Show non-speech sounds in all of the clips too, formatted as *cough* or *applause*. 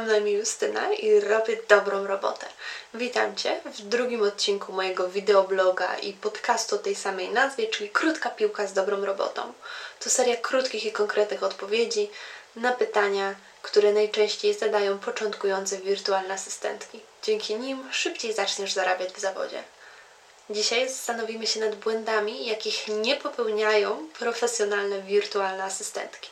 mam na imię Justyna i robię dobrą robotę. Witam Cię w drugim odcinku mojego wideobloga i podcastu o tej samej nazwie, czyli Krótka Piłka z dobrą robotą. To seria krótkich i konkretnych odpowiedzi na pytania, które najczęściej zadają początkujące wirtualne asystentki. Dzięki nim szybciej zaczniesz zarabiać w zawodzie. Dzisiaj zastanowimy się nad błędami, jakich nie popełniają profesjonalne wirtualne asystentki.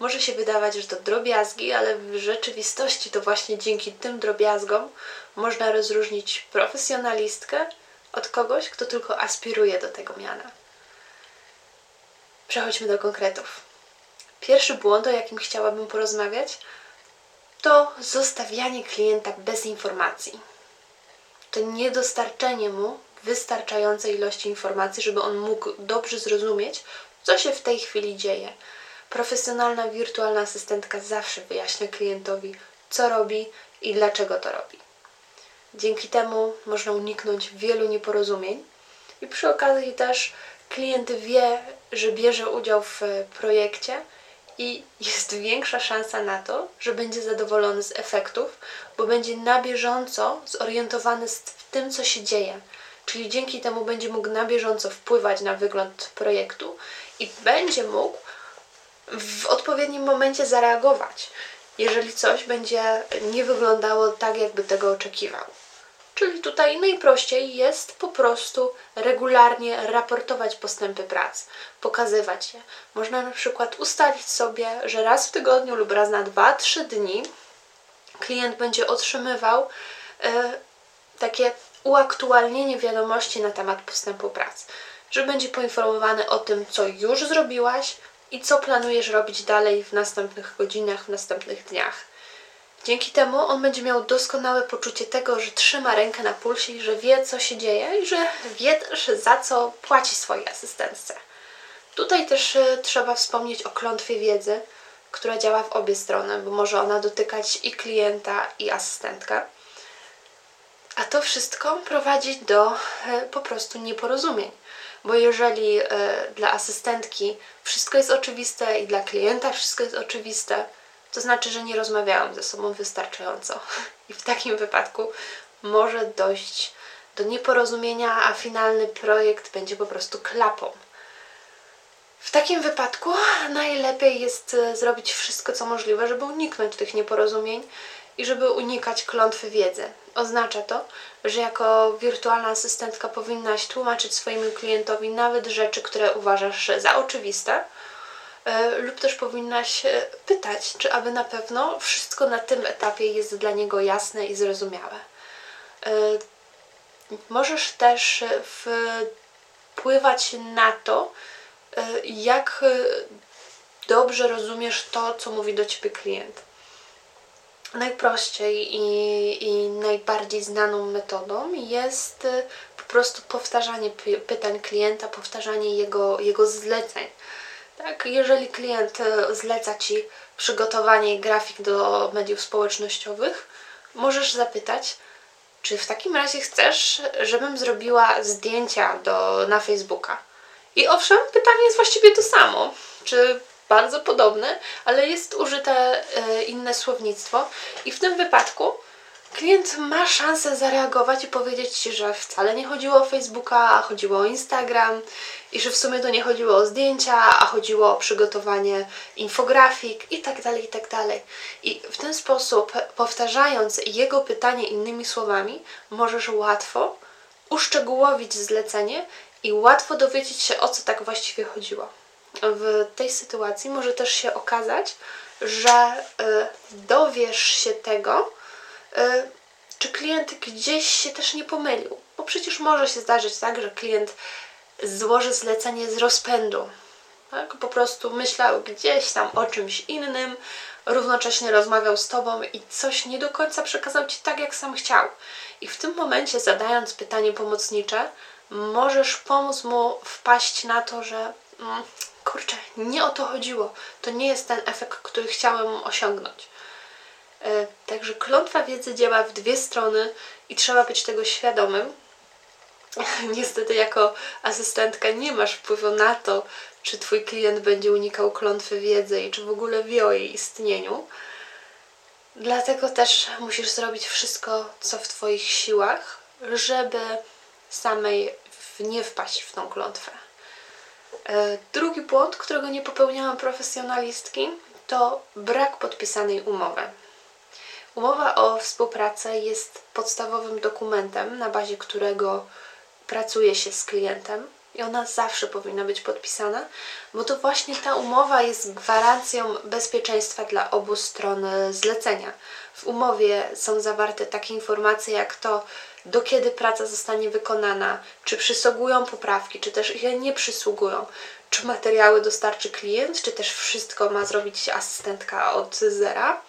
Może się wydawać, że to drobiazgi, ale w rzeczywistości to właśnie dzięki tym drobiazgom można rozróżnić profesjonalistkę od kogoś, kto tylko aspiruje do tego miana. Przechodźmy do konkretów. Pierwszy błąd, o jakim chciałabym porozmawiać, to zostawianie klienta bez informacji. To niedostarczenie mu wystarczającej ilości informacji, żeby on mógł dobrze zrozumieć, co się w tej chwili dzieje Profesjonalna wirtualna asystentka zawsze wyjaśnia klientowi, co robi i dlaczego to robi. Dzięki temu można uniknąć wielu nieporozumień i przy okazji też klient wie, że bierze udział w projekcie i jest większa szansa na to, że będzie zadowolony z efektów, bo będzie na bieżąco zorientowany z tym, co się dzieje. Czyli dzięki temu będzie mógł na bieżąco wpływać na wygląd projektu i będzie mógł w odpowiednim momencie zareagować, jeżeli coś będzie nie wyglądało tak, jakby tego oczekiwał. Czyli tutaj najprościej jest po prostu regularnie raportować postępy prac, pokazywać je. Można na przykład ustalić sobie, że raz w tygodniu lub raz na 2-3 dni klient będzie otrzymywał y, takie uaktualnienie wiadomości na temat postępu prac, że będzie poinformowany o tym, co już zrobiłaś, i co planujesz robić dalej w następnych godzinach, w następnych dniach. Dzięki temu on będzie miał doskonałe poczucie tego, że trzyma rękę na pulsie i że wie, co się dzieje i że wie też, za co płaci swojej asystentce. Tutaj też e, trzeba wspomnieć o klątwie wiedzy, która działa w obie strony, bo może ona dotykać i klienta, i asystentkę. A to wszystko prowadzi do e, po prostu nieporozumień bo jeżeli e, dla asystentki wszystko jest oczywiste i dla klienta wszystko jest oczywiste, to znaczy, że nie rozmawiałam ze sobą wystarczająco. *laughs* I w takim wypadku może dojść do nieporozumienia, a finalny projekt będzie po prostu klapą. W takim wypadku najlepiej jest e, zrobić wszystko, co możliwe, żeby uniknąć tych nieporozumień i żeby unikać klątwy wiedzy. Oznacza to, że jako wirtualna asystentka powinnaś tłumaczyć swojemu klientowi nawet rzeczy, które uważasz za oczywiste, e, lub też powinnaś e, pytać, czy aby na pewno wszystko na tym etapie jest dla niego jasne i zrozumiałe. E, możesz też wpływać na to, jak dobrze rozumiesz to, co mówi do ciebie klient. Najprościej i, i najbardziej znaną metodą jest y, po prostu powtarzanie pytań klienta, powtarzanie jego, jego zleceń. Tak, jeżeli klient y, zleca Ci przygotowanie grafik do mediów społecznościowych, możesz zapytać, czy w takim razie chcesz, żebym zrobiła zdjęcia do, na Facebooka? I owszem, pytanie jest właściwie to samo. Czy bardzo podobne, ale jest użyte e, inne słownictwo i w tym wypadku klient ma szansę zareagować i powiedzieć Ci, że wcale nie chodziło o Facebooka, a chodziło o Instagram i że w sumie to nie chodziło o zdjęcia, a chodziło o przygotowanie infografik i tak dalej, i tak dalej. I w ten sposób, powtarzając jego pytanie innymi słowami, możesz łatwo uszczegółowić zlecenie i łatwo dowiedzieć się, o co tak właściwie chodziło w tej sytuacji może też się okazać, że y, dowiesz się tego, y, czy klient gdzieś się też nie pomylił. Bo przecież może się zdarzyć tak, że klient złoży zlecenie z rozpędu. Tak? Po prostu myślał gdzieś tam o czymś innym, równocześnie rozmawiał z tobą i coś nie do końca przekazał ci tak, jak sam chciał. I w tym momencie, zadając pytanie pomocnicze, możesz pomóc mu wpaść na to, że mm, kurczę, nie o to chodziło. To nie jest ten efekt, który chciałem osiągnąć. E, także klątwa wiedzy działa w dwie strony i trzeba być tego świadomym. *laughs* Niestety, jako asystentka nie masz wpływu na to, czy Twój klient będzie unikał klątwy wiedzy i czy w ogóle wie o jej istnieniu. Dlatego też musisz zrobić wszystko, co w Twoich siłach, żeby samej nie wpaść w tą klątwę. E, drugi błąd, którego nie popełniałam profesjonalistki, to brak podpisanej umowy. Umowa o współpracę jest podstawowym dokumentem, na bazie którego pracuje się z klientem i ona zawsze powinna być podpisana, bo to właśnie ta umowa jest gwarancją bezpieczeństwa dla obu stron zlecenia. W umowie są zawarte takie informacje jak to, do kiedy praca zostanie wykonana, czy przysługują poprawki, czy też je nie przysługują, czy materiały dostarczy klient, czy też wszystko ma zrobić asystentka od zera.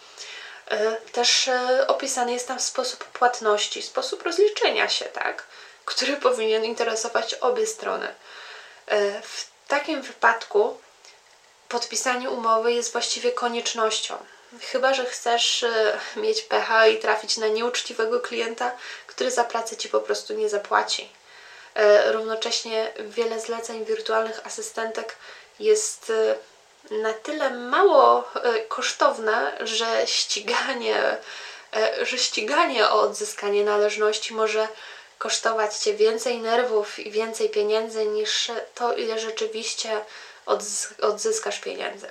E, też e, opisany jest tam sposób płatności, sposób rozliczenia się, tak? Który *laughs* powinien interesować obie strony. E, w takim wypadku podpisanie umowy jest właściwie koniecznością. Chyba, że chcesz mieć pecha i trafić na nieuczciwego klienta, który za pracę ci po prostu nie zapłaci. Równocześnie wiele zleceń wirtualnych asystentek jest na tyle mało e, kosztowne, że ściganie, e, że ściganie o odzyskanie należności może kosztować Cię więcej nerwów i więcej pieniędzy niż to, ile rzeczywiście odzyskasz pieniędzy.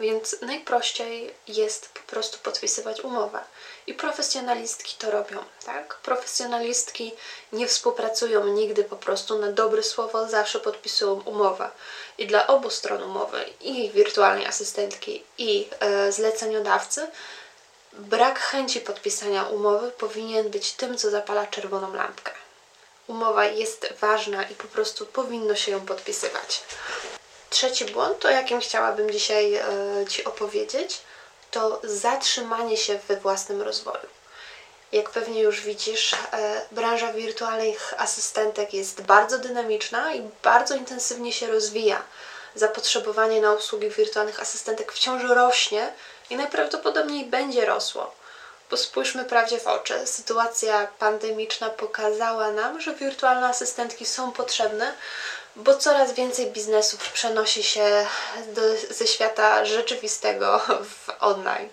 Więc najprościej jest po prostu podpisywać umowę. I profesjonalistki to robią, tak? Profesjonalistki nie współpracują nigdy po prostu na dobre słowo, zawsze podpisują umowę. I dla obu stron umowy, i wirtualnej asystentki, i e, zleceniodawcy, brak chęci podpisania umowy powinien być tym, co zapala czerwoną lampkę. Umowa jest ważna i po prostu powinno się ją podpisywać. Trzeci błąd, o jakim chciałabym dzisiaj e, Ci opowiedzieć, to zatrzymanie się we własnym rozwoju. Jak pewnie już widzisz, e, branża wirtualnych asystentek jest bardzo dynamiczna i bardzo intensywnie się rozwija. Zapotrzebowanie na usługi wirtualnych asystentek wciąż rośnie i najprawdopodobniej będzie rosło. Bo spójrzmy prawdzie w oczy. Sytuacja pandemiczna pokazała nam, że wirtualne asystentki są potrzebne, bo coraz więcej biznesów przenosi się do, ze świata rzeczywistego w online.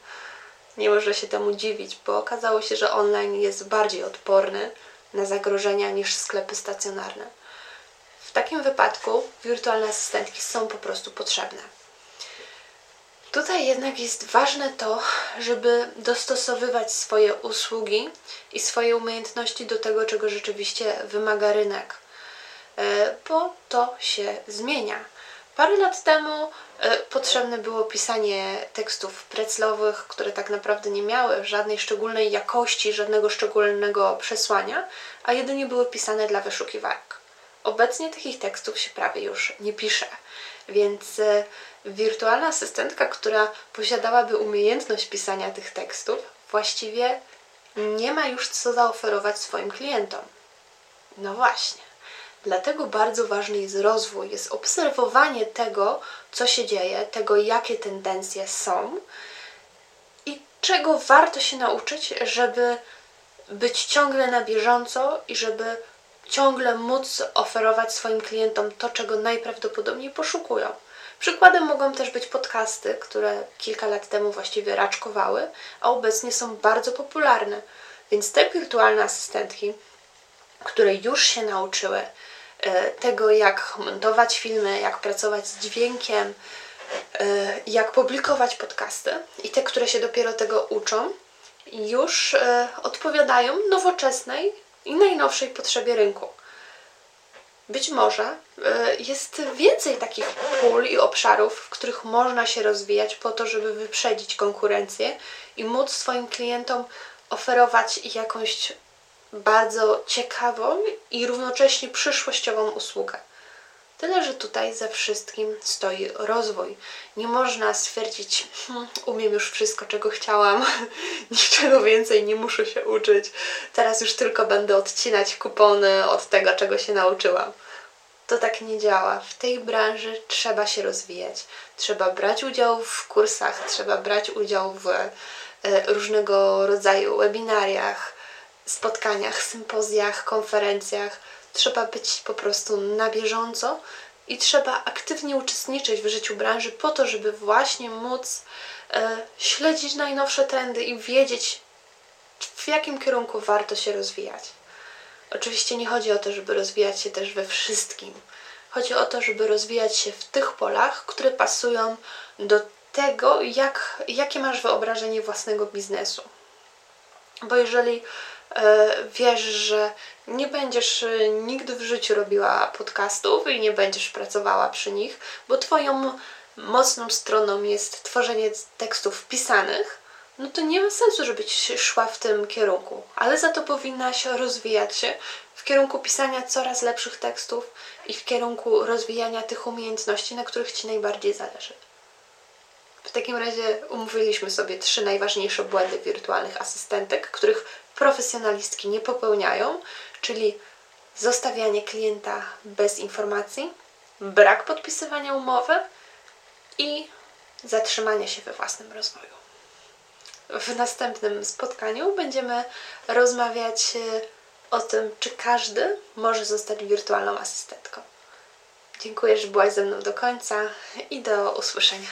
Nie można się temu dziwić, bo okazało się, że online jest bardziej odporny na zagrożenia niż sklepy stacjonarne. W takim wypadku wirtualne asystentki są po prostu potrzebne. Tutaj jednak jest ważne to, żeby dostosowywać swoje usługi i swoje umiejętności do tego, czego rzeczywiście wymaga rynek E, bo to się zmienia. Parę lat temu e, potrzebne było pisanie tekstów preclowych, które tak naprawdę nie miały żadnej szczególnej jakości, żadnego szczególnego przesłania, a jedynie były pisane dla wyszukiwarek. Obecnie takich tekstów się prawie już nie pisze, więc e, wirtualna asystentka, która posiadałaby umiejętność pisania tych tekstów, właściwie nie ma już co zaoferować swoim klientom. No właśnie. Dlatego bardzo ważny jest rozwój, jest obserwowanie tego, co się dzieje, tego, jakie tendencje są i czego warto się nauczyć, żeby być ciągle na bieżąco i żeby ciągle móc oferować swoim klientom to, czego najprawdopodobniej poszukują. Przykładem mogą też być podcasty, które kilka lat temu właściwie raczkowały, a obecnie są bardzo popularne. Więc te wirtualne asystentki, które już się nauczyły E, tego, jak montować filmy, jak pracować z dźwiękiem, e, jak publikować podcasty i te, które się dopiero tego uczą, już e, odpowiadają nowoczesnej i najnowszej potrzebie rynku. Być może jest więcej takich pól i obszarów, w których można się rozwijać po to, żeby wyprzedzić konkurencję i móc swoim klientom oferować jakąś bardzo ciekawą i równocześnie przyszłościową usługę. Tyle, że tutaj za wszystkim stoi rozwój. Nie można stwierdzić, hm, umiem już wszystko, czego chciałam, *laughs* niczego więcej nie muszę się uczyć, teraz już tylko będę odcinać kupony od tego, czego się nauczyłam. To tak nie działa. W tej branży trzeba się rozwijać. Trzeba brać udział w kursach, trzeba brać udział w e, różnego rodzaju webinariach, spotkaniach, sympozjach, konferencjach. Trzeba być po prostu na bieżąco i trzeba aktywnie uczestniczyć w życiu branży po to, żeby właśnie móc e, śledzić najnowsze trendy i wiedzieć, w jakim kierunku warto się rozwijać. Oczywiście nie chodzi o to, żeby rozwijać się też we wszystkim. Chodzi o to, żeby rozwijać się w tych polach, które pasują do tego, jak, jakie masz wyobrażenie własnego biznesu. Bo jeżeli wiesz, że nie będziesz e, nigdy w życiu robiła podcastów i nie będziesz pracowała przy nich, bo Twoją mocną stroną jest tworzenie tekstów pisanych, no to nie ma sensu, żebyś szła w tym kierunku, ale za to powinnaś rozwijać się w kierunku pisania coraz lepszych tekstów i w kierunku rozwijania tych umiejętności, na których Ci najbardziej zależy. W takim razie umówiliśmy sobie trzy najważniejsze błędy wirtualnych asystentek, których profesjonalistki nie popełniają, czyli zostawianie klienta bez informacji, brak podpisywania umowy i zatrzymanie się we własnym rozwoju. W następnym spotkaniu będziemy rozmawiać e, o tym, czy każdy może zostać wirtualną asystentką. Dziękuję, że byłaś ze mną do końca i do usłyszenia.